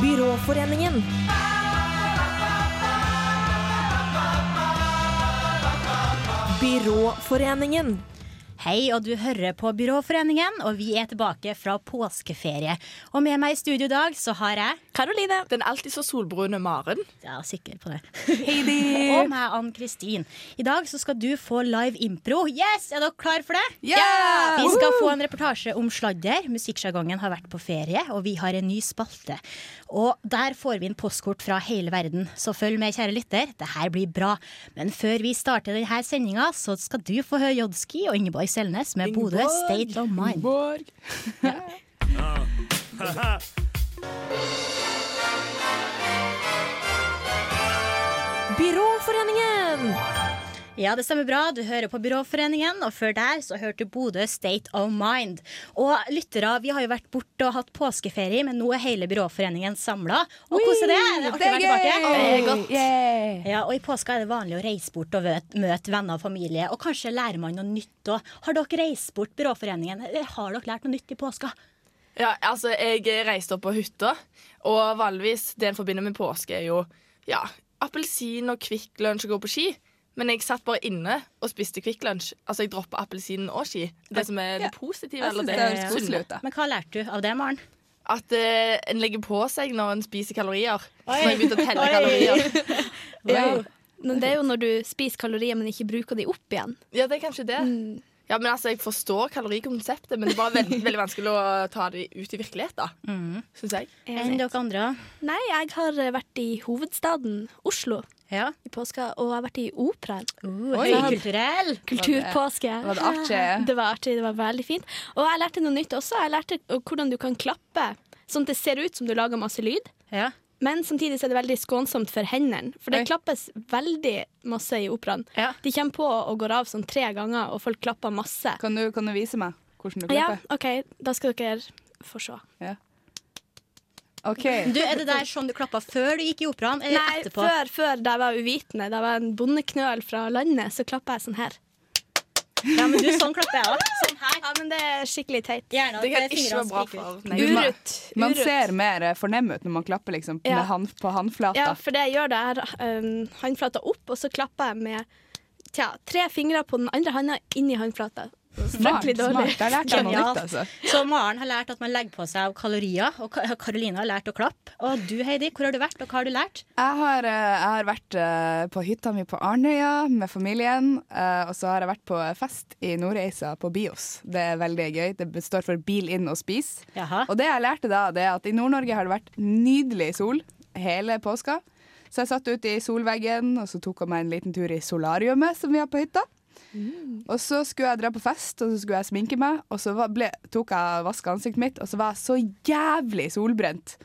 Byråforeningen. Byråforeningen. Hei, og du hører på Byråforeningen, og vi er tilbake fra påskeferie. Og med meg i studio i dag så har jeg Karoline. Den alltid så solbrune Maren. Ja, sikker på det. Heidi. og meg, Ann-Kristin. I dag så skal du få live impro. Yes! Er dere klar for det? Yeah! Vi skal få en reportasje om sladder. Musikksjargongen har vært på ferie, og vi har en ny spalte. Og der får vi inn postkort fra hele verden. Så følg med, kjære lytter. Det her blir bra. Men før vi starter denne sendinga, så skal du få høre Jodski og Ingeborg Selnes med Bodø State of Mind. Ingeborg. Byråforeningen. Ja, det stemmer bra. Du hører på Byråforeningen, og før der så hørte du Bodø State of Mind. Og lyttere, vi har jo vært borte og hatt påskeferie, men nå er hele Byråforeningen samla. Og hvordan er det? Det er artig å være tilbake. Det er godt. Ja, og I påska er det vanlig å reise bort og møte, møte venner og familie. Og kanskje lærer man noe nytt òg. Har dere reist bort Byråforeningen? Eller har dere lært noe nytt i påska? Ja, altså, jeg reiste opp på hytta, og vanligvis det en forbinder med påske, er jo ja, appelsin og Kvikk Lunsj og gå på ski. Men jeg satt bare inne og spiste Kvikk Lunsj. Altså, jeg droppa appelsinen og ski. Det som er det positive. Eller det, det høres ut. Men hva lærte du av det, Maren? At uh, en legger på seg når en spiser kalorier. Så når jeg begynte å telle kalorier. Ja. Men det er jo når du spiser kalorier, men ikke bruker de opp igjen. Ja, det er kanskje det. Mm. Ja, men altså, Jeg forstår kalorikonseptet, men det er bare veldig, veldig vanskelig å ta det ut i virkeligheten. Mm. Synes jeg. Enn dere andre? Nei, jeg har vært i hovedstaden Oslo Ja. i påska, og jeg har vært i operaen. Uh, Oi. Høykulturell. Kulturpåske. Var det artig? Det var artig, det var veldig fint. Og jeg lærte noe nytt også. Jeg lærte hvordan du kan klappe sånn at det ser ut som du lager masse lyd. Ja. Men samtidig er det veldig skånsomt for hendene. For det Oi. klappes veldig masse i operaen. Ja. De kommer på og går av sånn tre ganger, og folk klapper masse. Kan du, kan du vise meg hvordan du klapper? Ja. OK, da skal dere få se. OK. Du, Er det der sånn du klappa før du gikk i operaen, eller Nei, etterpå? før, før da jeg var uvitende, da jeg var en bondeknøl fra landet, så klappa jeg sånn her. Ja, men du, sånn klapper jeg òg. Sånn her. Ja, men det er skikkelig teit. Gjerne Det kan ikke være bra for Nei. Du- Urutt. Man ser mer eh, fornem ut når man klapper liksom, Ja. med hand, på håndflata. Ja, for det jeg gjør, det er um, håndflata opp, og så klapper jeg med tja, tre fingre på den andre handa inn i håndflata. Smart. Fryktelig dårlig. smart. Jeg noe nytt, altså. Så Maren har lært at man legger på seg kalorier, og Ka- Karoline har lært å klappe. Og du Heidi, hvor har du vært, og hva har du lært? Jeg har, eh, jeg har vært eh, på hytta mi på Arnøya med familien. eh, og så har jeg vært på fest i Nordreisa på Bios. Det er veldig gøy. Det står for bil inn og spis. Jaha. Og det jeg lærte da, det er at i Nord-Norge har det vært nydelig sol hele påska. Så jeg satt ute i solveggen, og så tok jeg meg en liten tur i solariumet som vi har på hytta. Og så skulle jeg dra på fest, og så skulle jeg sminke meg, og så ble, tok jeg og vaska ansiktet mitt, og så var jeg så jævlig solbrent.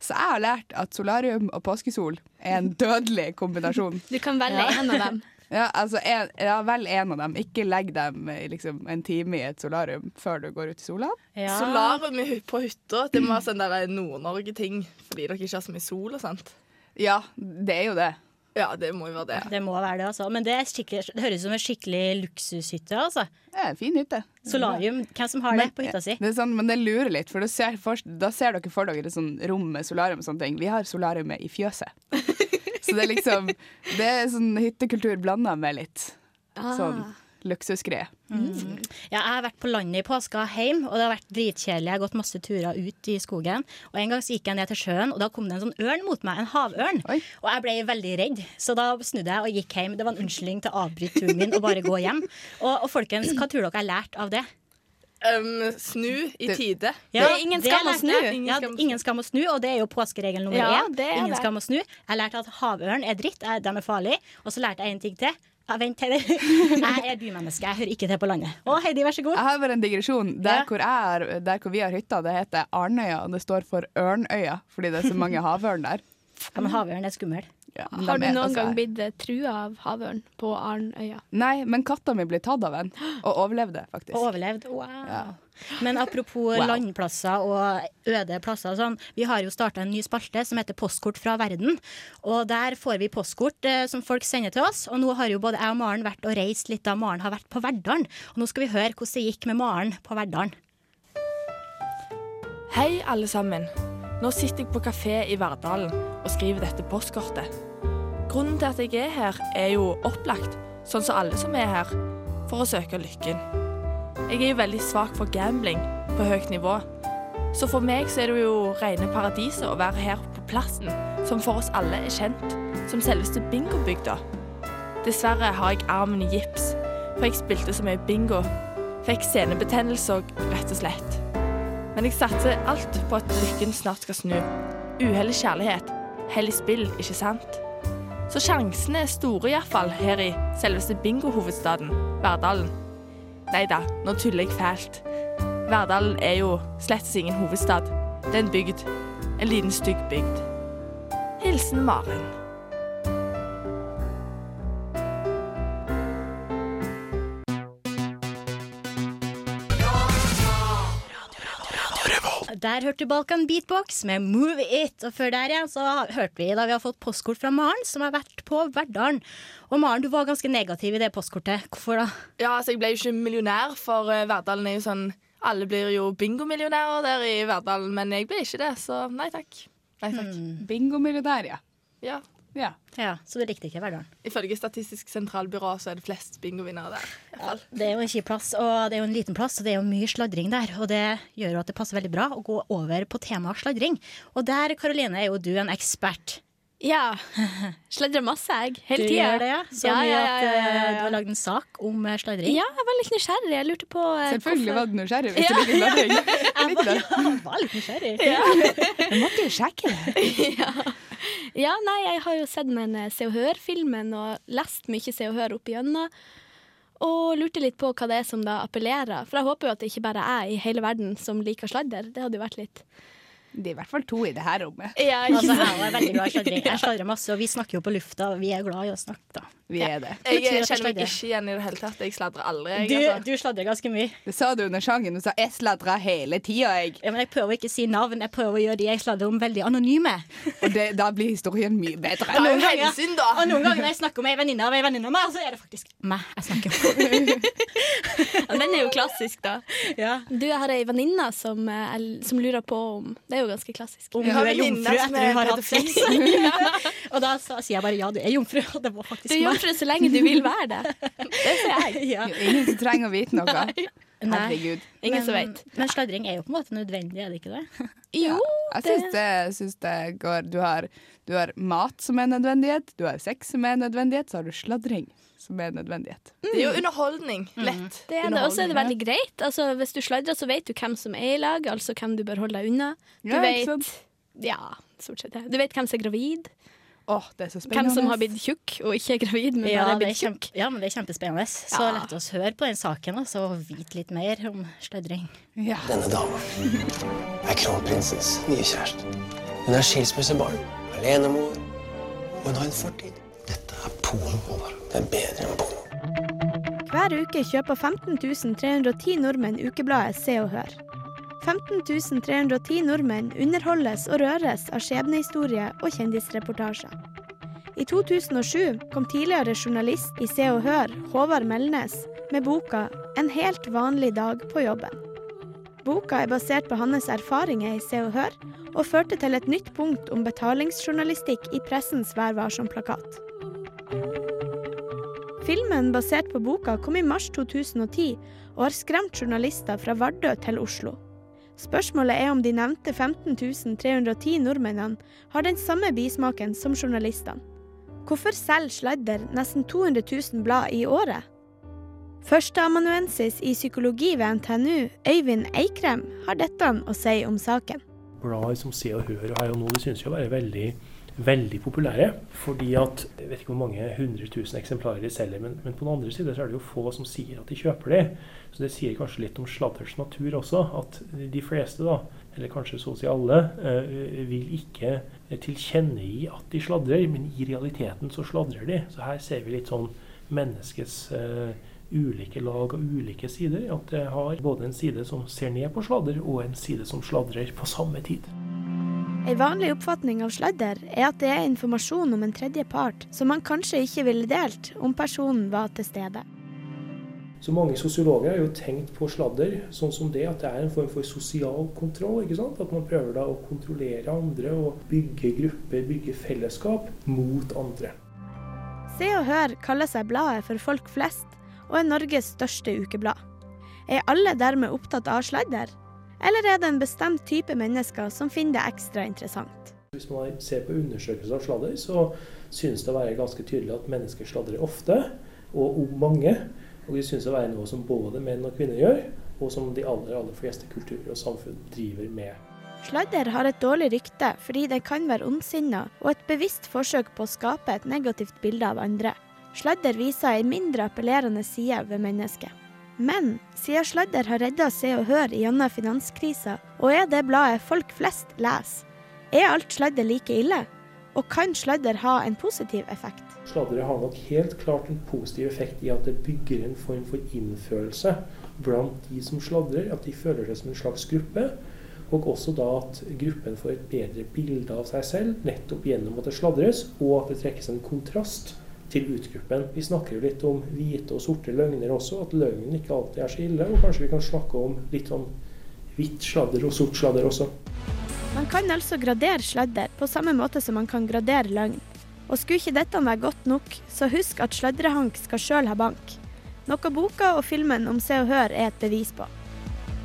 Så jeg har lært at solarium og påskesol er en dødelig kombinasjon. Du kan velge Ja. en av dem. Ja, altså, en, ja, Vel en av dem. Ikke legg dem liksom, en time i et solarium før du går ut i sola. Ja. Solarium på hytta Det må være sånn Nord-Norge-ting fordi dere ikke har så mye sol og sånt. Ja, det er jo det. Ja, det må jo være det. Det må være det, altså. Men det, er det høres ut som en skikkelig luksushytte. altså. Det er en fin hytte. Solarium. Hvem som har det på hytta si? Det er sånn, men det lurer litt, for da ser, for, da ser dere for dere et sånn rom med solarium og sånne ting. Vi har solariumet i fjøset. Så det er liksom Det er sånn hyttekultur blanda med litt Ah. sånn luksusgreie. Ja, jeg har vært på landet i påska hjem, og det har vært dritkjedelig. Jeg har gått masse turer ut i skogen. Og En gang så gikk jeg ned til sjøen, og da kom det en sånn ørn mot meg. En havørn. Oi. Og jeg ble veldig redd, så da snudde jeg og gikk hjem. Det var en unnskyldning til å avbryte turen min og bare gå hjem. Og, og folkens, hva tror dere jeg har lært av det? Um, snu i Det- tide. Ja, Det er ingen skam å snu. Ingen Ja, ingen skam å snu, og det er jo påskeregel nummer Ja, én. Ingen det. skam å snu. Jeg lærte at havørn er dritt, de er farlige. Og så lærte jeg en ting til. Ja, vent, Heidi. Jeg er bymenneske, jeg hører ikke til på landet. Å, Heidi, vær så god. Jeg har bare en digresjon. Der, Ja. hvor, er, der hvor vi har hytta, det heter Arnøya, og det står for Ørnøya, fordi det er så mange havørn der. Ja, men havørn er skummel. Ja, Har du er- noen altså, gang blitt eh, trua av havørn på Arnøya? Nei, men katta mi ble tatt av en, og overlevde, faktisk. Overlevd. Wow. Ja. Men apropos Wow. landplasser og øde plasser og sånn. Vi har jo starta en ny spalte som heter Postkort fra verden. Og der får vi postkort eh, som folk sender til oss. Og nå har jo både jeg og Maren vært og reist litt da Maren har vært på Verdalen. Og nå skal vi høre hvordan det gikk med Maren på Verdalen. Hei, alle sammen. Nå sitter jeg på kafé i Verdalen og skriver dette postkortet. Grunnen til at jeg er her, er jo opplagt, sånn som alle som er her, for å søke lykken. Jeg er jo veldig svak for gambling på høyt nivå. Så for meg så er det jo rene paradiset å være her på plassen, som for oss alle er kjent som selveste bingobygda. Dessverre har jeg armen i gips, for jeg spilte så mye bingo. Fikk senebetennelse og rett og slett. Men jeg satser alt på at lykken snart skal snu. Uhell er kjærlighet. Hell i spill, ikke sant? Så sjansene er store iallfall her i selveste bingohovedstaden, Verdalen. Nei da, nå tuller jeg fælt. Verdalen er jo slett ingen hovedstad. Det er en bygd. En liten, stygg bygd. Hilsen Maren. Der hørte du Balkan Beatbox med Move It. Og før der igjen så hørte vi da vi har fått postkort fra Maren, som har vært på Verdalen. Og Maren, du var ganske negativ i det postkortet. Hvorfor da? Ja, altså Jeg ble jo ikke millionær, for uh, Verdalen er jo sånn Alle blir jo bingomillionærer der i Verdalen, men jeg ble ikke det, så nei takk. Nei takk. Bingomillionær, ja. Ja. Ja. Ja, Så du likte ikke Verdalen? Ifølge Statistisk sentralbyrå så er det flest bingovinnere der. Ja. Det er jo en kjip plass, og det er jo en liten plass, og det er jo mye sladring der. Og det gjør jo at det passer veldig bra å gå over på temaet sladring. Og der, Karoline, er jo du en ekspert. Ja. Sladrer masse, jeg. Hele Du tida. gjør det, ja? Så Ja, mye ja, at ja, ja, eh, ja. du har lagd en sak om eh, sladring. Ja, jeg var litt nysgjerrig. Jeg lurte på uh, Selvfølgelig hvorfor- var du nysgjerrig hvis du liker sladring. Jeg var, jeg var litt nysgjerrig. Jeg måtte jo sjekke det. Ja, nei, jeg har jo sett den eh, Se og Hør-filmen og lest mye Se og Hør opp igjennom. Og lurte litt på hva det er som da appellerer. For jeg håper jo at det ikke bare er jeg i hele verden som liker sladder. Det hadde jo vært litt Det er i hvert fall to i det her rommet. Ja, Altså, jeg er veldig glad i sladring. Jeg sladrer masse, og vi snakker jo på lufta, vi er glad i å snakke, da. Vi er det. Jeg, jeg kjenner meg sladrer. ikke igjen i det hele tatt. Jeg sladrer aldri. Du, Jeg, altså. du sladrer ganske mye. Det sa du under sangen. Du sa 'jeg sladrer hele tida', jeg. Ja, men jeg prøver ikke å si navn, jeg prøver å gjøre de jeg sladrer om, veldig anonyme. Og det, da blir historien mye bedre. Det noen ganger- hensyn, da. Og noen ganger når jeg snakker om ei venninne av ei venninne av meg, så er det faktisk meg jeg snakker om. Ja, Den er jo klassisk, da. Ja. Du, jeg har ei venninne som, eh, som lurer på om Det er jo ganske klassisk. Om Jeg du er jomfru etter er du har hatt sex. Og da sier jeg bare ja, du er jomfru, og det var Du faktisk er meg. jomfru så lenge du vil være det. Det sier jeg. Ja. Er Ingen som trenger å vite noe. Nei. Herregud. Ingen som Men, vet. men sladring er jo på en måte nødvendig, er det ikke det? Jo, Jeg syns det, jeg syns det går du har, du har mat som er en nødvendighet, du har sex som er en nødvendighet, så har du sladring som er en nødvendighet. Det er jo underholdning. Lett. det er det. Og så er det veldig greit. Altså, hvis du sladrer, så vet du hvem som er i lag, altså hvem du bør holde deg unna. Du Ja, vet? Ja, stort sett. Du vet hvem som er gravid, Oh, det er så spennende. hvem som har blitt tjukk og ikke er gravid, men Ja, bare er det er, blitt tjukk. ja, men det er kjempespennende. Så Ja. la oss høre på den saken altså, og vite litt mer om sladring. Ja. Denne dama er kronprinsens nye kjæreste. Hun er skilsmissebarn, alenemor, og hun har en fortid. Dette er Polen, Håvard. Det er bedre enn porno. Hver uke kjøper 15 310 nordmenn ukebladet Se og Hør. 15 310 nordmenn underholdes og røres av skjebnehistorie og kjendisreportasjer. I 2007 kom tidligere journalist i Se og Hør, Håvard Melnes, med boka 'En helt vanlig dag på jobben'. Boka er basert på hans erfaringer i Se og Hør, og førte til et nytt punkt om betalingsjournalistikk i pressens Vær varsom-plakat. Filmen basert på boka kom i mars 2010 og har skremt journalister fra Vardø til Oslo. Spørsmålet er om de nevnte 15 310 nordmennene har den samme bismaken som journalistene. Hvorfor selger Sladder nesten 200 000 blad i året? Førsteamanuensis i psykologi ved NTNU, Øyvind Eikrem, har dette å si om saken. Blader som Se og Hør og Her og Nå det synes være veldig, veldig populære. Fordi at Jeg vet ikke hvor mange hundre tusen eksemplarer de selger, men, men på den andre side så er det jo få som sier at de kjøper de. Så det sier kanskje litt om sladders natur også. At de fleste, da, eller kanskje så å si alle, eh, vil ikke tilkjennegi at de sladrer, men i realiteten så sladrer de. Så her ser vi litt sånn menneskets eh, ulike lag og ulike sider. At det har både en side som ser ned på sladder, og en side som sladrer på samme tid. En vanlig oppfatning av sladder er at det er informasjon om en tredje part som man kanskje ikke ville delt om personen var til stede. Så mange sosiologer har jo tenkt på sladder sånn som det at det er en form for sosial kontroll. ikke sant? At man prøver da å kontrollere andre og bygge grupper, bygge fellesskap mot andre. Se og Hør kaller seg bladet for folk flest, og er Norges største ukeblad. Er alle dermed opptatt av sladder? Eller er det en bestemt type mennesker som finner det ekstra interessant? Hvis man ser på undersøkelser av sladder, så synes det å være ganske tydelig at mennesker sladrer ofte, og om mange. Og det synes å være noe som både menn og kvinner gjør, og som de aller, aller fleste kulturer og samfunn driver med. Sladder har et dårlig rykte fordi det kan være ondsinna og et bevisst forsøk på å skape et negativt bilde av andre. Sladder viser ei mindre appellerende side ved mennesket. Men siden sladder har redda Se og Hør gjennom finanskrisa, og er det bladet folk flest leser, er alt sladder like ille? Og kan sladder ha en positiv effekt? Sladdere har nok helt klart en positiv effekt i at det bygger en form for innfølelse blant de som sladrer, at de føler seg som en slags gruppe. Og også da at gruppen får et bedre bilde av seg selv, nettopp gjennom at det sladres, og at det trekkes en kontrast til utgruppen. Vi snakker jo litt om hvite og sorte løgner også, at løgnen ikke alltid er så ille. Og kanskje vi kan snakke om litt sånn hvitt sladder og sort sladder også. Man kan altså gradere sladder på samme måte som man kan gradere løgn. Og skulle ikke dette være godt nok, så husk at sladrehank skal sjøl ha bank. Noe boka og filmen om Se og Hør er et bevis på.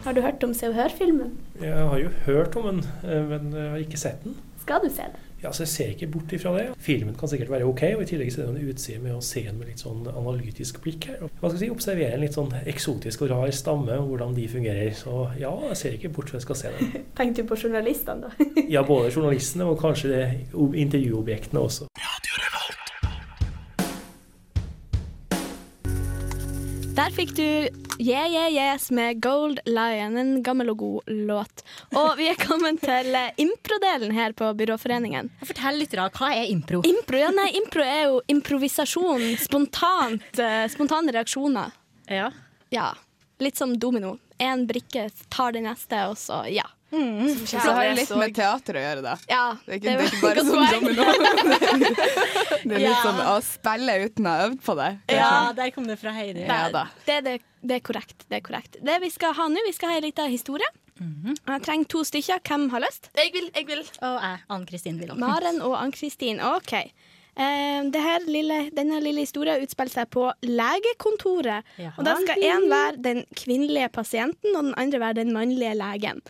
Har du hørt om Se og Hør-filmen? Jeg har jo hørt om den, eh, men jeg har ikke sett den. Skal du se det? Ja, så Jeg ser ikke bort ifra det. Filmen kan sikkert være ok, og i tillegg så er det en utside med å se den med litt sånn analytisk blikk her. Og Hva skal jeg si, Observere en litt sånn eksotisk og rar stamme, og hvordan de fungerer. Så ja, jeg ser ikke bort fra jeg skal se den. Tenkte du på journalistene, da? Ja, både journalistene og kanskje det, intervjuobjektene også. Der fikk du Yeah Yeah Yes med Gold Lion, en gammel og god låt. Og vi er kommet til eh, improdelen her på Byråforeningen. Fortell litt, hva er impro? Impro, ja, nei, impro er jo improvisasjon. Spontant, eh, spontane reaksjoner. Ja. Ja. Litt som domino. Én brikke tar den neste, og så ja. Så har det litt med teater å gjøre, da. ja Det er ikke, det er ikke bare sånn domino. Det er litt Ja. sånn å spille uten å ha øvd på det. ja, der kom det fra Heidi. Ja da. Det, det, det er korrekt. Det er korrekt. Det vi skal ha nå, vi skal ha en liten historie. Mhm. Jeg trenger to stykker. Hvem har lyst? Jeg vil, jeg vil. Og jeg, Ann-Kristin Wilhelm. Maren og Ann-Kristin. OK. Uh, det her lille, denne lille historien utspiller seg på legekontoret. Jaha. Og da skal én være den kvinnelige pasienten, og den andre være den mannlige legen.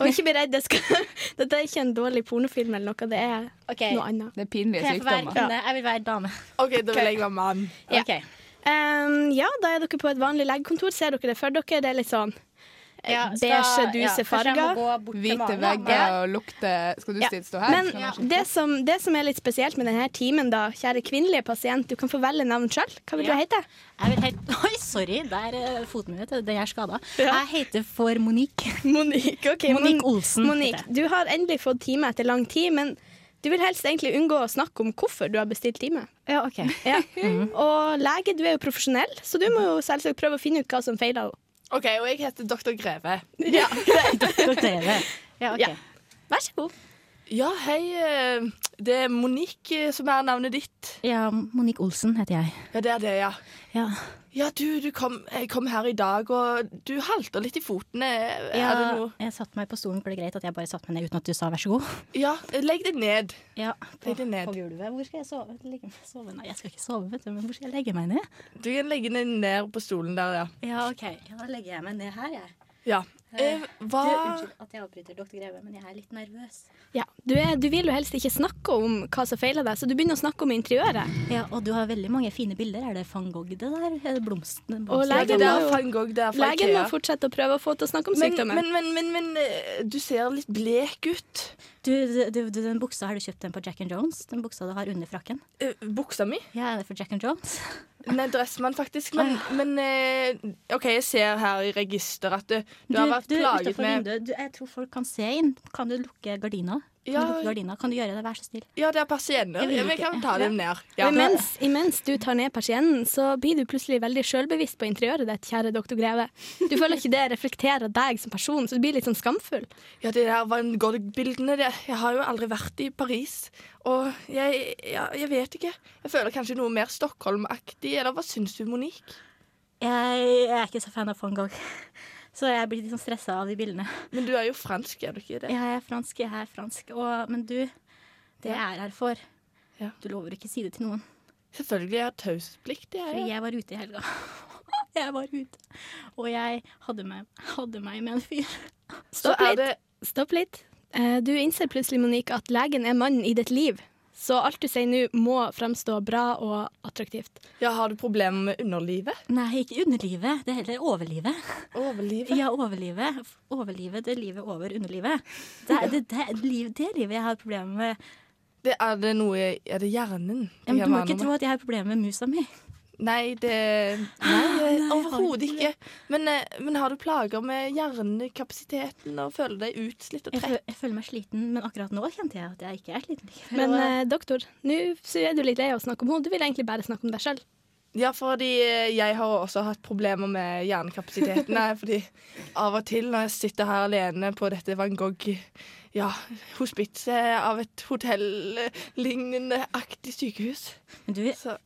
Og ikke bli redd, skal, dette er ikke en dårlig pornofilm eller noe, det er okay. noe annet. Det er pinlige sykdommer. jeg sykdommer. Jeg vil være dame. OK, da vil jeg være mann. Ja. Okay. Um, ja, da er dere på et vanlig legekontor. Ser dere det for dere? Det er litt sånn Ja, beige, ja, duse farger. Hvite vegger og lukte Skal du Ja. stå her? Men det som, det som er litt spesielt med denne timen, da, kjære kvinnelige pasient, du kan få velge navn sjøl. Hva vil Ja. du hete? Jeg vil hete Oi, sorry, der er foten min. vet du. Den er skada. Ja. Jeg heter for Monique. Monique. okay. Monique Olsen. Monique, du har endelig fått time etter lang tid, men du vil helst egentlig unngå å snakke om hvorfor du har bestilt time. Ja, OK. Ja. Og lege, du er jo profesjonell, så du må jo selvsagt prøve å finne ut hva som feiler henne. OK, og jeg heter doktor Greve. Ja. Doktorerer. Ja, OK. Ja. Vær så god. Ja, hei. eh, Det er Monique eh, som er navnet ditt. Ja, Monique Olsen heter jeg. Ja, det er det, ja. Ja. Ja, du, du kom, jeg kom her i dag, og du halter litt i fotene. Er Ja, jeg satte meg på stolen. for det greit at jeg bare satte meg ned uten at du sa vær så god? Ja, legg deg ned. Ja, på, Legg deg ned. på gulvet. Hvor skal jeg sove? Legge, sove? Nei, jeg skal ikke sove, vet du, men hvor skal jeg legge meg ned? Du kan legge deg ned på stolen der, ja. Ja, OK. Ja, da legger jeg meg ned her, jeg. Ja. Eh, hva Du, unnskyld at jeg avbryter, doktor Greve, men jeg er litt nervøs. Ja. Du, er, du vil jo helst ikke snakke om hva som feiler deg, så du begynner å snakke om interiøret. Ja, og du har veldig mange fine bilder. Er det van Gogh det der? Er det blomsten? Og legen det må er van Gogh, det er fra Legen må fortsette å prøve å få til å snakke om Men, sykdommen. men, men, men, men eh, du ser litt blek ut. Du, du, du, den buksa, har du kjøpt den på Jack and Jones? Den buksa du har under frakken? Uh, Buksa mi? Ja, er det for Jack and Jones? Nei, Dressmann, faktisk. Men, men eh, OK, jeg ser her i register at du, du, har vært du, plaget med vinduet, du, jeg tror folk kan se inn. Kan du lukke gardina? Kan Ja. du lukke gardina? Kan du gjøre det, vær så snill? Ja, det er persienner. Jeg Ja, Vi kan ta dem ned. Ja. imens, imens du tar ned persiennen, så blir du plutselig veldig sjølbevisst på interiøret ditt, kjære doktor Greve. Du føler ikke det reflekterer deg som person, så du blir litt sånn skamfull. Ja, de der Van Gogh-bildene det- Jeg har jo aldri vært i Paris. Og jeg, ja, jeg vet ikke. Jeg føler kanskje noe mer Stockholm-aktig. Eller hva syns du, Monique? Jeg er ikke så fan av van Gogh, så jeg blir litt sånn stressa av de bildene. Men du er jo fransk, er du ikke det? Jeg er fransk, jeg er fransk. Og, men du, det jeg er her for Ja. Du lover ikke å si det til noen. Selvfølgelig. Jeg har taushetsplikt. jeg, For ja. jeg var ute i helga. Jeg var ute, og jeg hadde meg, hadde meg med en fyr. Stopp litt. Stopp litt. Eh, Du innser plutselig, Monique, at legen er mannen i ditt liv. Så alt du sier nå, må fremstå bra og attraktivt. Ja, har du problemer med underlivet? Nei, ikke underlivet. Det er heller overlivet. Overlivet? Ja, overlivet. Overlivet, det er livet over underlivet. Det er det, det, liv, det livet jeg har problemer med. Det, er det noe Er det hjernen? Ja, men du må ikke tro at jeg har problemer med musa mi. Nei, det Nei, jeg har overhodet ikke. Men, eh, men har du plager med hjernekapasiteten og føler deg utslitt og trett? Jeg, jeg føler meg sliten, men akkurat nå kjente jeg at jeg ikke er sliten. Men eh, doktor, nå er du litt lei av å snakke om henne. Du vil egentlig bare snakke om deg sjøl. Ja, fordi eh, jeg har også hatt problemer med hjernekapasiteten. Fordi av og til når jeg sitter her alene på dette Van Gogh ja, hospitset av et hotell-lignende aktig sykehus Men du, Så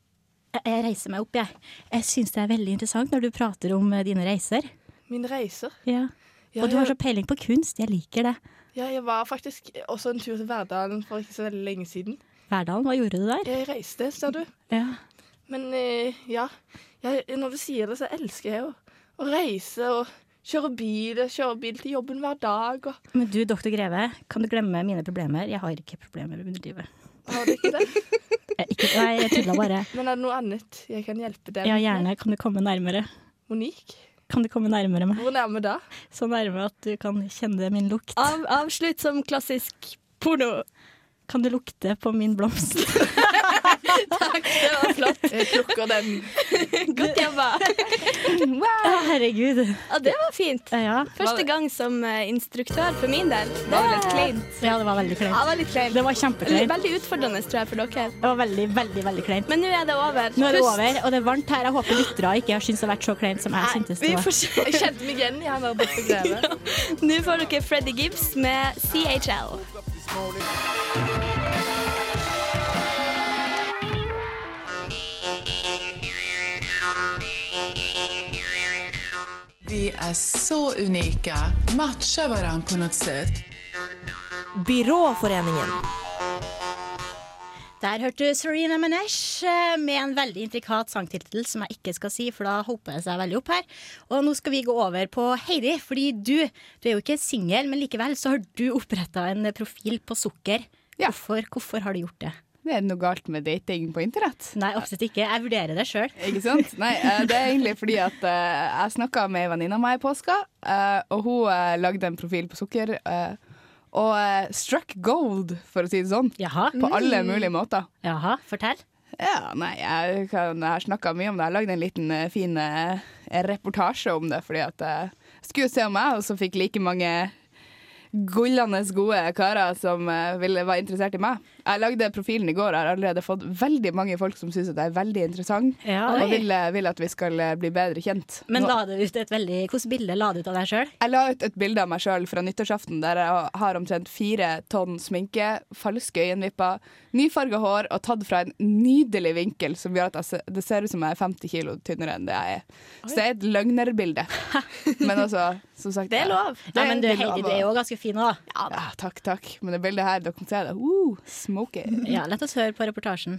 jeg, reiser meg opp, jeg. Jeg syns det er veldig interessant når du prater om eh, dine reiser. mine reiser Ja. Og du har så peiling på kunst. Jeg liker det. ja, jeg var faktisk også en tur til Verdalen for ikke så veldig lenge siden. Verdalen, hva gjorde du der? Jeg reiste, sa du. Ja. Men eh, ja, jeg, når du sier det, så elsker jeg å, å reise og kjøre bil. Kjøre bil til jobben hver dag. Og, Men du, doktor Greve, kan du glemme mine problemer? Jeg har ikke problemer med underlivet. Har du ikke det? Jeg, ikke, nei, jeg tulla bare. Men er det noe annet jeg kan hjelpe deg Ja, gjerne. Kan du komme nærmere? Monique? Kan du komme nærmere meg? Hvor nærme da? Så nærme at du kan kjenne min lukt. Av, avslutt som klassisk porno. Kan du lukte på min blomst? Det var flott. Jeg plukker den. Godt jobba. Å, herregud. Ja, det var fint. Ja. Første gang som eh, instruktør for min del. Det var litt kleint. ja, det var veldig Ja, kleint. det var litt kleint. Det var kjempekleint. Veldig utfordrende, tror jeg, for dere. Det var veldig, veldig veldig kleint. Men nå er det over. Nå er det over, og det er varmt her. Jeg håper lyttere ikke har syntes det har vært så kleint som jeg syntes det var. Jeg kjente meg igjen i han der borte greve. Nå får dere Freddy Gibbs med CHL. Vi er så unike. Matcher hverandre på noe sett. Byråforeningen. Der hørte du Serena Menesh eh, med en veldig intrikat sangtittel som jeg ikke skal si, for da hopper jeg seg veldig opp her. Og nå skal vi gå over på Heidi, fordi du, du er jo ikke singel, men likevel så har du oppretta en profil på sukker. Ja. Hvorfor, hvorfor har du gjort det? Det er noe galt med dating på internett. Nei, absolutt ikke. Jeg vurderer det sjøl. Ikke sant? Nei, eh, det er egentlig fordi at eh, jeg snakka med ei venninne av meg i påska, eh, og hun lagde en profil på sukker. og struck gold, for å si det sånn. Jaha. På alle mulige måter. Jaha, fortell. Ja, nei, jeg, kan, jeg har snakka mye om det. Jeg har lagd en liten fin reportasje om det, fordi at jeg skulle se om jeg også fikk like mange gullende gode karer som ville, var interessert i meg. Jeg lagde profilen i går og har allerede fått veldig mange folk som syns jeg er veldig interessant, Ja, og vil, eh, vil at vi skal eh, bli bedre kjent. Men la du ut et veldig Hvilket bilde la du ut av deg sjøl? jeg la ut et bilde av meg sjøl fra nyttårsaften der jeg har omtrent fire tonn sminke, falske øyenvipper, nyfarga hår og tatt fra en nydelig vinkel som gjør at jeg, det ser ut som jeg er 50 kilo tynnere enn det jeg er. Så det er et løgnerbilde. Men altså, som sagt Det er lov. Ja, men du, det Heidi, du er jo ganske fin òg. Ja, takk, takk. Men det bildet her, dere kan se det. Woo, smoky. Ja, la oss høre på reportasjen.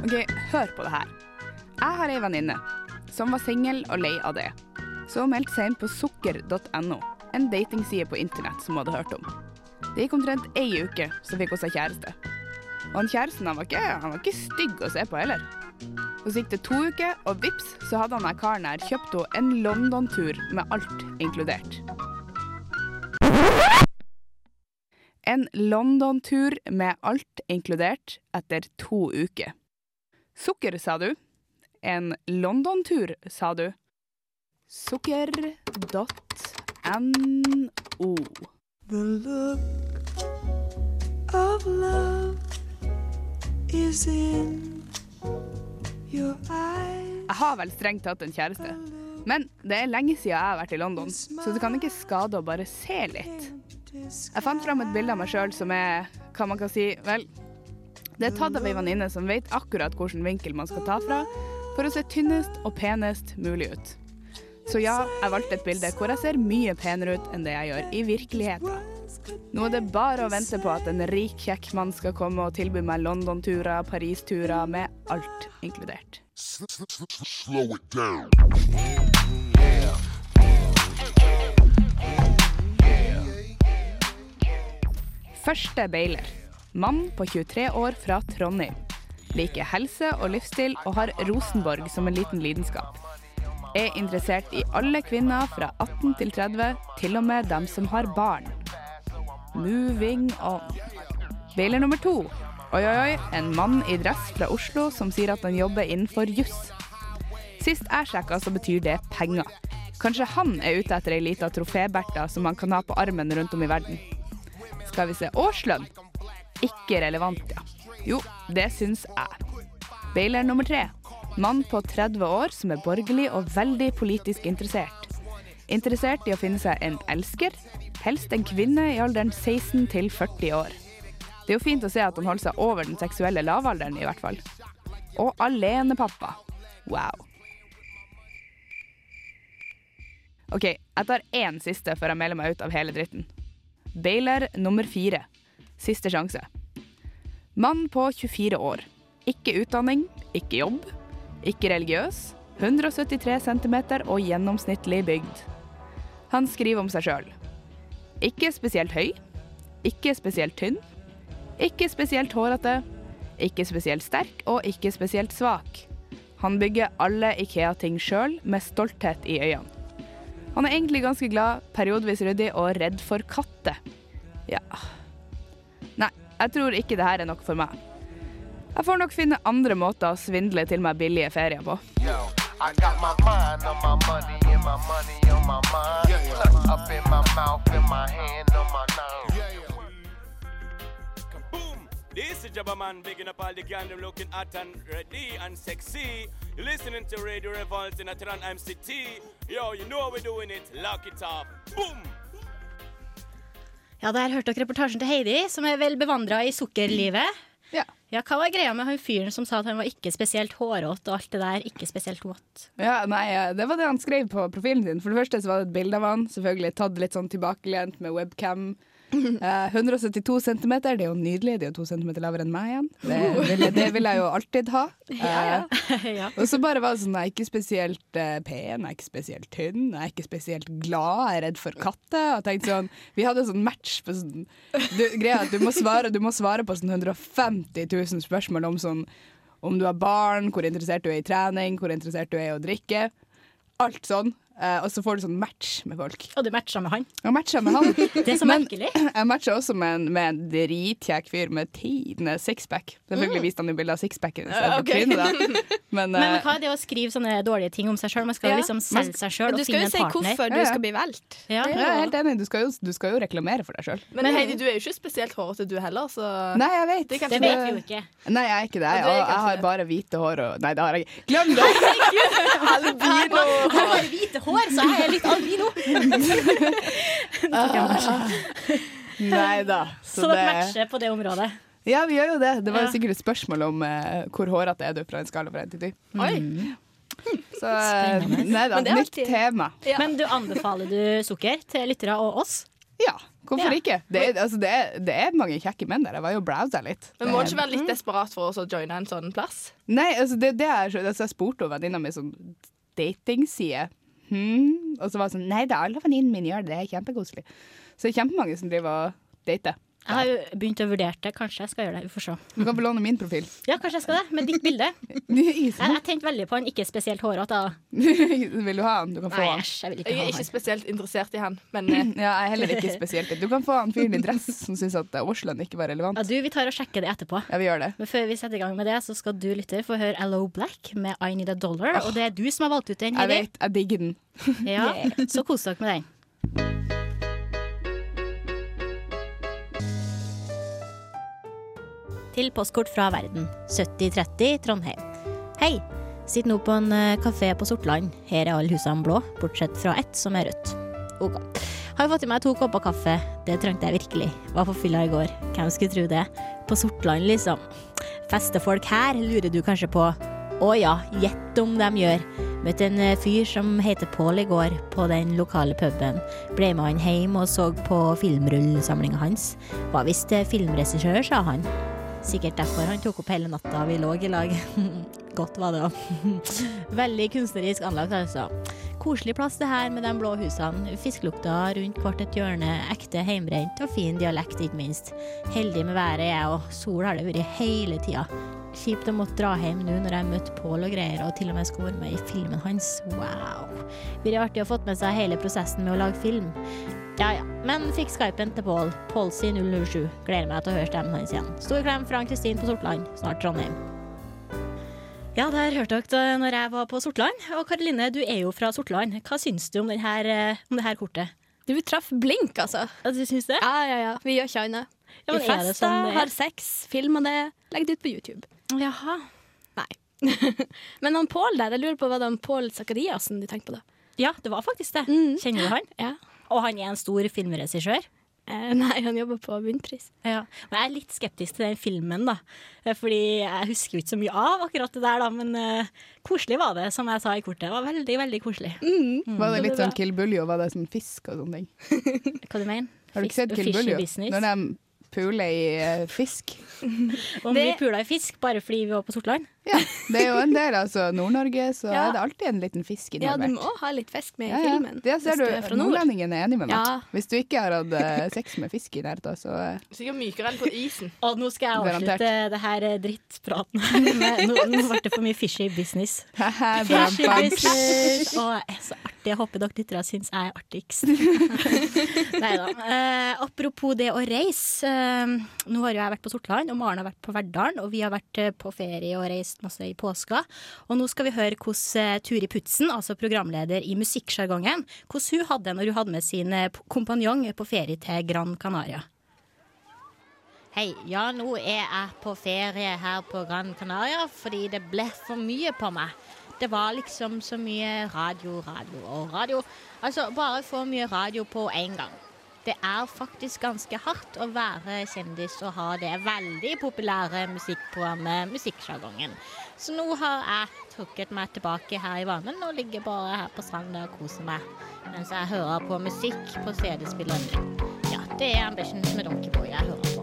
Ok, hør på det her. Jeg har ei venninne som var singel og lei av det. Så meldte seg inn på sukker.no, en datingside på internett som hun hadde hørt om. Det gikk omtrent ei uke, så fikk hun seg kjæreste. Og han kjæresten han var, ikke, han var ikke stygg å se på heller. Og så gikk det to uker, og vips, så hadde han karen her kjøpt henne en London-tur med alt inkludert. En London-tur med alt inkludert etter to uker. Sukker, sa du. En London-tur, sa du. Sukker.no. The look of love is in. Jeg har vel strengt tatt en kjæreste. Men det er lenge siden jeg har vært i London, så det kan ikke skade å bare se litt. Jeg fant fram et bilde av meg sjøl som er hva man kan si Vel, Det er tatt av ei venninne som vet akkurat hvilken vinkel man skal ta fra for å se tynnest og penest mulig ut. Så ja, jeg valgte et bilde hvor jeg ser mye penere ut enn det jeg gjør i virkeligheten. Nå er det bare å vente på at en rik, kjekk mann skal komme og tilby meg London-turer, Paris-turer, med alt inkludert. Slow it down. Første beiler. Mann på 23 år fra Trondheim. Liker helse og livsstil og har Rosenborg som en liten lidenskap. Er interessert i alle kvinner fra 18 til 30, til og med dem som har barn. Moving on. Beiler nummer to. Oi, oi, oi. En mann i dress fra Oslo som sier at han jobber innenfor juss. Sist jeg sjekka, så betyr det penger. Kanskje han er ute etter ei lita troféberta som han kan ha på armen rundt om i verden. Skal vi se årslønn? Ikke relevant, ja. Jo, det syns jeg. Bailer nummer tre. Mann på 30 år som er borgerlig og veldig politisk interessert. Interessert i å finne seg en elsker, helst en kvinne i alderen 16 til 40 år. Det er jo fint å se at han holder seg over den seksuelle lavalderen, i hvert fall. Og alenepappa. Wow. OK, jeg tar én siste før jeg melder meg ut av hele dritten. Bailer nummer fire. Siste sjanse. Mann på 24 år. Ikke utdanning, ikke jobb, ikke religiøs. 173 cm og gjennomsnittlig bygd. Han skriver om seg sjøl. Ikke spesielt høy. Ikke spesielt tynn. Ikke spesielt hårete. Ikke spesielt sterk og ikke spesielt svak. Han bygger alle Ikea-ting sjøl, med stolthet i øynene. Han er egentlig ganske glad, periodevis ryddig og redd for katter. Ja Nei, jeg tror ikke det her er nok for meg. Jeg får nok finne andre måter å svindle til meg billige ferier på. I up in my mouth in my hand on my nose. Boom! This is Jabba Man, bigging up all the gang, them looking hot and ready and sexy. You're listening to Radio Revolt in Atran MCT. Yo, you know how we're doing it. Lock it up. Boom! Ja, Der hørte dere reportasjen til Heidi, som er vel bevandra i sukkerlivet. Ja. Ja, Hva var greia med han fyren som sa at han var ikke spesielt hårete og alt det der? Ikke spesielt vått. Ja, nei, Det var det han skrev på profilen sin. For det første så var det et bilde av han, selvfølgelig tatt litt sånn tilbakelent med webcam. Eh, 172 cm, det er jo nydelig. Det er jo to centimeter lavere enn meg igjen. Det vil, det vil jeg jo alltid ha. Eh, ja. Og så bare var det sånn, jeg er ikke spesielt eh, pen, jeg er ikke spesielt tynn, jeg er ikke spesielt glad, jeg er redd for katter. Og tenkte sånn, vi hadde sånn match på sånn du, greia, at du, må svare, du må svare på sånn 150 000 spørsmål om sånn om du har barn, hvor interessert du er i trening, hvor interessert du er i å drikke. Alt sånn. Eh, og så får du sånn match med folk. Og du matcha med han. Jeg matcha med han. Det er så Men merkelig. jeg matcha også med en, med en dritkjekk fyr med tidenes sixpack. Selvfølgelig viste han jo bilde av sixpacken istedenfor ok. trynet. da. Men, uh, men eh, hva er det å skrive sånne dårlige ting om seg sjøl? Man skal jo Ja. liksom selge seg sjøl Du skal jo en si partner. hvorfor du skal bli valgt. Ja. jeg er helt enig, du skal jo, du skal jo reklamere for deg sjøl. Men Heidi, du er jo ikke spesielt hårete du heller, så Nei, jeg vet. Det Det vet vi jo ikke. Nei, jeg er ikke det. Og jeg har bare hvite hår og Nei, det har jeg ikke. Glem det! Albino! Jeg har bare hvite hår, så jeg er litt albino. Nei da. Så dere matcher på det området. Ja, vi gjør jo det. Det var jo sikkert et spørsmål om eh, hvor hårete er du fra en skala fra 1 til 10. Oi. Så eh, nei da, nytt alltid- tema. Ja. Men du anbefaler du sukker til lyttere og oss? Ja, hvorfor Ja. ikke? Det er, altså, det, er, det er mange kjekke menn der. Jeg var jo browsa litt. Men må du ikke være litt desperat for å joine en sånn plass? Nei, altså det, det er, så- altså, jeg spurte venninna mi sånn datingside. Hmm? Og så var det sånn Nei, er alle venninnene mine gjør det. Det er kjempekoselig. Så det er kjempemange som driver og dater. Jeg har jo begynt å vurdere det. Kanskje jeg skal gjøre det. Vi får se. Du kan få låne min profil. Ja, kanskje jeg skal det, med ditt bilde. Jeg, jeg tenkte veldig på han ikke spesielt hårete. Vil du ha han? Du kan få Nei, han. jeg vil ikke Jeg er han. ikke spesielt interessert i han, men eh, Ja, jeg er heller ikke spesielt Du kan få han fyren i dress som syns at Åsland ikke var relevant. Ja, du, Vi tar og sjekker det etterpå. Ja, vi gjør det. Men før vi setter i gang med det, så skal du lytter få høre Hello Black med I Need a Dollar. Og det er du som har valgt ut den. Jeg vet, jeg digger den. Ja, Så kos dere med den. Til postkort fra verden. 7030 Trondheim. Hei! Sitter nå på en eh, kafé på Sortland. Her er alle husene blå, bortsett fra ett som er rødt. Ok. Har fått i meg to kopper kaffe. Det trengte jeg virkelig. Var på fylla i går. Hvem skulle tro det? På Sortland, liksom. Festefolk her, lurer du kanskje på. Å ja, gjett om de gjør. Møtte en eh, fyr som heter Pål i går, på den lokale puben. Ble med han hjem og så på filmrullsamlinga hans. Var visst eh, filmregissør, sa han. Sikkert derfor han tok opp hele natta vi lå i lag. Godt var det òg. Veldig kunstnerisk anlagt, altså. Koselig plass det her med de blå husene. Fiskelukta rundt hvert et hjørne. Ekte heimbrent og fin dialekt, ikke minst. Heldig med været jeg og sol har det vært hele tida. Kjipt å måtte dra hjem nå når jeg møtte Pål og greier, og til og med skal være med i filmen hans. Wow. Blir artig å fått med seg hele prosessen med å lage film. Ja ja, men fikk skypen til Pål. Polsi007. Gleder meg til å høre stemmen hans igjen. Stor klem fra Ann-Kristin på Sortland, snart Trondheim. Ja, der hørte dere når jeg var på Sortland. Og Karoline, du er jo fra Sortland. Hva syns du om, denne, eh, om det her kortet? Du traff blink, altså. Ja, du syns det? Ja, ja, ja. Vi gjør ikke annet. Ja, fester, sånn har sex, filmer det, legger det ut på YouTube. Jaha. Nei. Men han Pål der, jeg lurer på, var det han Pål Sakariassen du tenkte på da? Ja, det var faktisk det. Mm. Kjenner du han? Ja. Og han er en stor filmregissør? Eh, nei, han jobber på Bunnpris. Ja. Men jeg er litt skeptisk til den filmen, da. Eh, Fordi jeg husker jo ikke så mye av akkurat det der, da. Men uh, koselig var det, som jeg sa i kortet. Det var veldig, veldig koselig. Mm. Var det litt sånn Kill Buljo? Var det sånn fisk og sånne ting? Hva du mener Har du ikke sett Kill Buljo? Når de puler i eh, fisk. Om vi pula i fisk bare fordi vi var på Sortland? Ja, det er jo en del, altså. Nord-Norge, så Ja. er det alltid en liten fisk Ja, du må ha litt fisk med i ja. filmen. Det ser du, du, nordlendingen er enig med meg. Ja. Hvis du ikke har hatt eh, sex med fisk i nærheten, så eh, Sikkert mykere enn på isen. Og nå skal jeg Garantert. avslutte det her eh, drittpraten. Nå, nå ble det for mye fishy business. Fishy business. Å, er så artig. Jeg håper dere lyttere syns jeg er artigst. Nei da. Eh, apropos det å reise. Eh, nå har jo jeg vært på Sortland, og Maren har vært på Verdalen. Og vi har vært på ferie og reist masse i påska. Og nå skal vi høre hvordan eh, Turi Putzen, altså programleder i Musikksjargongen, hvordan hun hadde det når hun hadde med sin eh, kompanjong på ferie til Gran Canaria. Hei, ja, nå er jeg på ferie her på Gran Canaria fordi det ble for mye på meg. Det var liksom så mye radio, radio og radio. Altså, bare for mye radio på én gang. Det er faktisk ganske hardt å være kjendis og ha det veldig populære musikkprogrammet Musikksjargongen. Så nå har jeg trukket meg tilbake her i varmen og ligger bare her på stranda og koser meg mens jeg hører på musikk på CD-spilleren. Ja, det er Ambitions med Donkeyboy jeg hører på.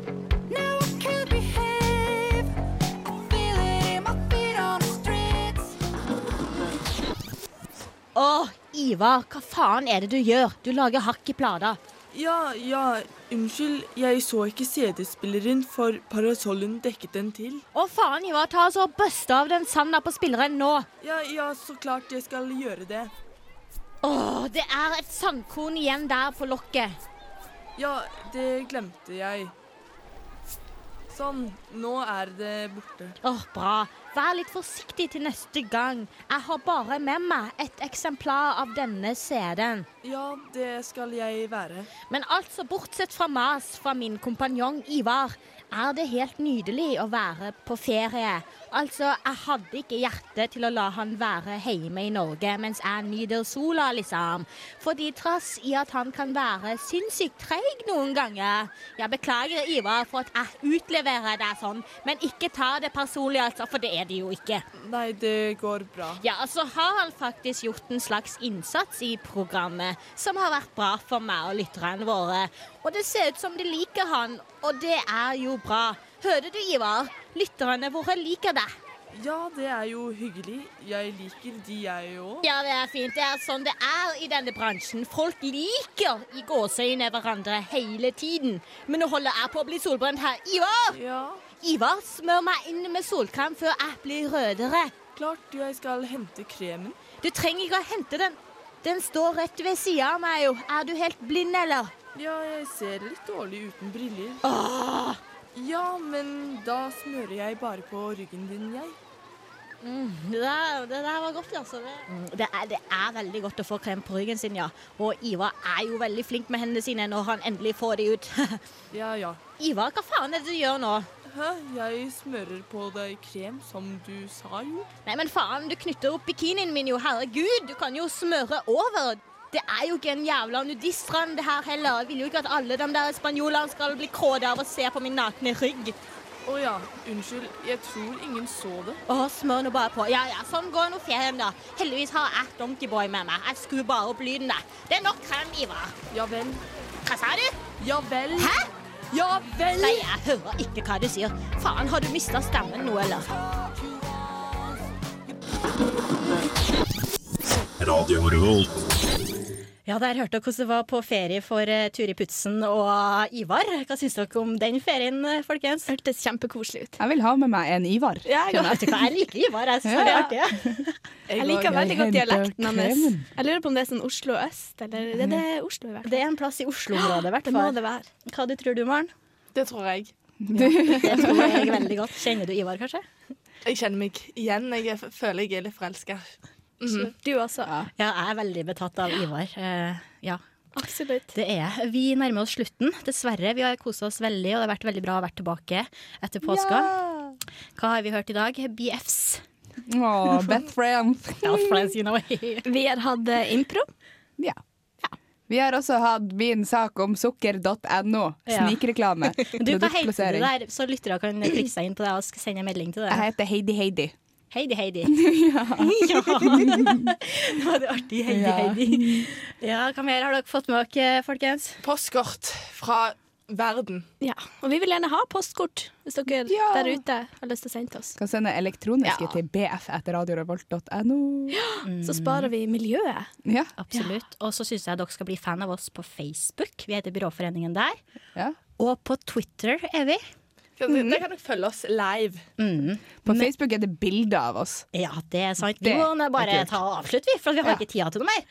Åh, Ivar, hva faen er det du gjør? Du lager hakk i plata. Ja, ja, unnskyld. Jeg så ikke CD-spilleren, for parasollen dekket den til. Å faen, Ivar, ta og Bøste av den sanda på spilleren nå. Ja, ja, så klart jeg skal gjøre det. Åh, det er et sandkorn igjen der på lokket. Ja, det glemte jeg. Sånn, nå er det borte. Åh, bra. Vær litt forsiktig til neste gang. Jeg har bare med meg et eksemplar av denne CD-en. Ja, det skal jeg være. Men altså, bortsett fra mas fra min kompanjong Ivar, er det helt nydelig å være på ferie. Altså, jeg hadde ikke hjerte til å la han være hjemme i Norge mens jeg nyter sola, liksom. Fordi trass i at han kan være sinnssykt treig noen ganger. Jeg beklager, Ivar, for at jeg utleverer deg sånn, men ikke ta det personlig, altså, for det er det jo ikke. Nei, det går bra. Ja, altså har han faktisk gjort en slags innsats i programmet som har vært bra for meg og lytterne våre. Og det ser ut som de liker han, og det er jo bra. Hører du, Ivar? Lytterne våre liker deg. Ja, det er jo hyggelig. Jeg liker de, jeg òg. Ja, det er fint. Det er sånn det er i denne bransjen. Folk liker i gåseøyne hverandre hele tiden. Men nå holder jeg på å bli solbrent her. Ivar! Ja, Ivar, smør meg inn med solkrem før jeg blir rødere. klart jeg skal hente kremen. Du trenger ikke å hente den. Den står rett ved sida av meg, jo. Er du helt blind, eller? Ja, jeg ser litt dårlig uten briller. Ah! Ja, men da smører jeg bare på ryggen din, jeg. Mm, det, der, det der var godt, altså. Det, mm, det, er, det er veldig godt å få krem på ryggen sin, ja. Og Ivar er jo veldig flink med hendene sine når han endelig får de ut. Ja, ja. Ivar, hva faen er det du gjør nå? Hæ? Jeg smører på deg krem, som du sa jo. Nei, men faen, du knytter opp bikinien min jo, herregud. Du kan jo smøre over. Det er jo ikke en jævla nudiststrand det her heller. Jeg vil jo ikke at alle de der spanjolene skal bli kåte av å se på min nakne rygg. Å ja, unnskyld. Jeg tror ingen så det. Å, smør nå bare på. Ja, ja, sånn går nå ferien, da. Heldigvis har jeg Donkeyboy med meg. Jeg skrur bare opp lyden, da. Det er nok krem, Ivar. Ja vel. Hva sa du? Ja vel. Hæ? Ja vel. Nei, jeg hører ikke hva du sier. Faen, har du mista stemmen nå, eller? Radio Revolt. Ja, der hørte dere hvordan det var på ferie for uh, Turi Putzen og Ivar. Hva syns dere om den ferien, eh, folkens? Hørtes kjempekoselig ut. Jeg vil ha med meg en Ivar. Ja, jeg, vet du jeg liker Ivar. Jeg syns det er artig. jeg. Jeg liker veldig godt dialekten hans. Jeg lurer på om det er sånn Oslo øst, eller det er det Oslo i hvert fall. Det er en plass i Oslo-området, i hvert Det må det være. Hva du tror du, Maren? Det tror jeg. Det tror jeg veldig godt. Kjenner du Ivar, kanskje? Jeg kjenner meg igjen. Jeg er- føler jeg er litt forelska. Mhm. Du også. Ja, jeg er veldig betatt av Ivar. Uh, ja. Absolutt. Det er. Vi nærmer oss slutten, dessverre. Vi har kosa oss veldig, og det har vært veldig bra å være tilbake etter påska. Hva har vi hørt i dag? BFs. Oh, best friends. Best friends, you know. Vi har hatt eh, impro. Ja. Vi har også hatt min sak om sukker.no. Ja. Snikreklame. Du, Hva heter du der, så lyttere kan klikke seg inn på det og sende en melding til Jeg heter Heidi Heidi. Heidi, Heidi. Ja. Det var det artig. Heidi, Ja. Heidi. Ja, Hva mer har dere fått med dere, folkens? Postkort fra verden. Ja. Og vi vil gjerne ha postkort hvis dere Ja. der ute har lyst til å sende til oss. Kan sende elektroniske Ja. til bf.radiorevolt.no. Ja, mm. Så sparer vi miljøet. Ja. Absolutt. Og så syns jeg dere skal bli fan av oss på Facebook. Vi heter Byråforeningen der. Ja. Og på Twitter er vi. Der kan dere følge oss live. Mm. På Facebook er det bilder av oss. Ja, det er sant. Det Vi må bare ta og avslutte, vi, for vi har Ja. ikke tida til noe mer.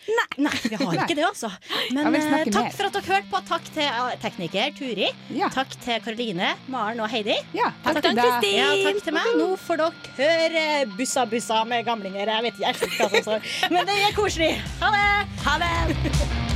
Nei, vi har Nei. ikke det, altså. Men eh, takk mer. for at dere hørte på. Takk til eh, tekniker Turi. Ja. Takk til Karoline, Maren og Heidi. Ja, takk til til deg. Kristin. Ja, takk til meg. Nå får dere høre Bussa Bussa med gamlinger. Jeg vet ikke hva som står, men det er koselig. Ha det! Ha det!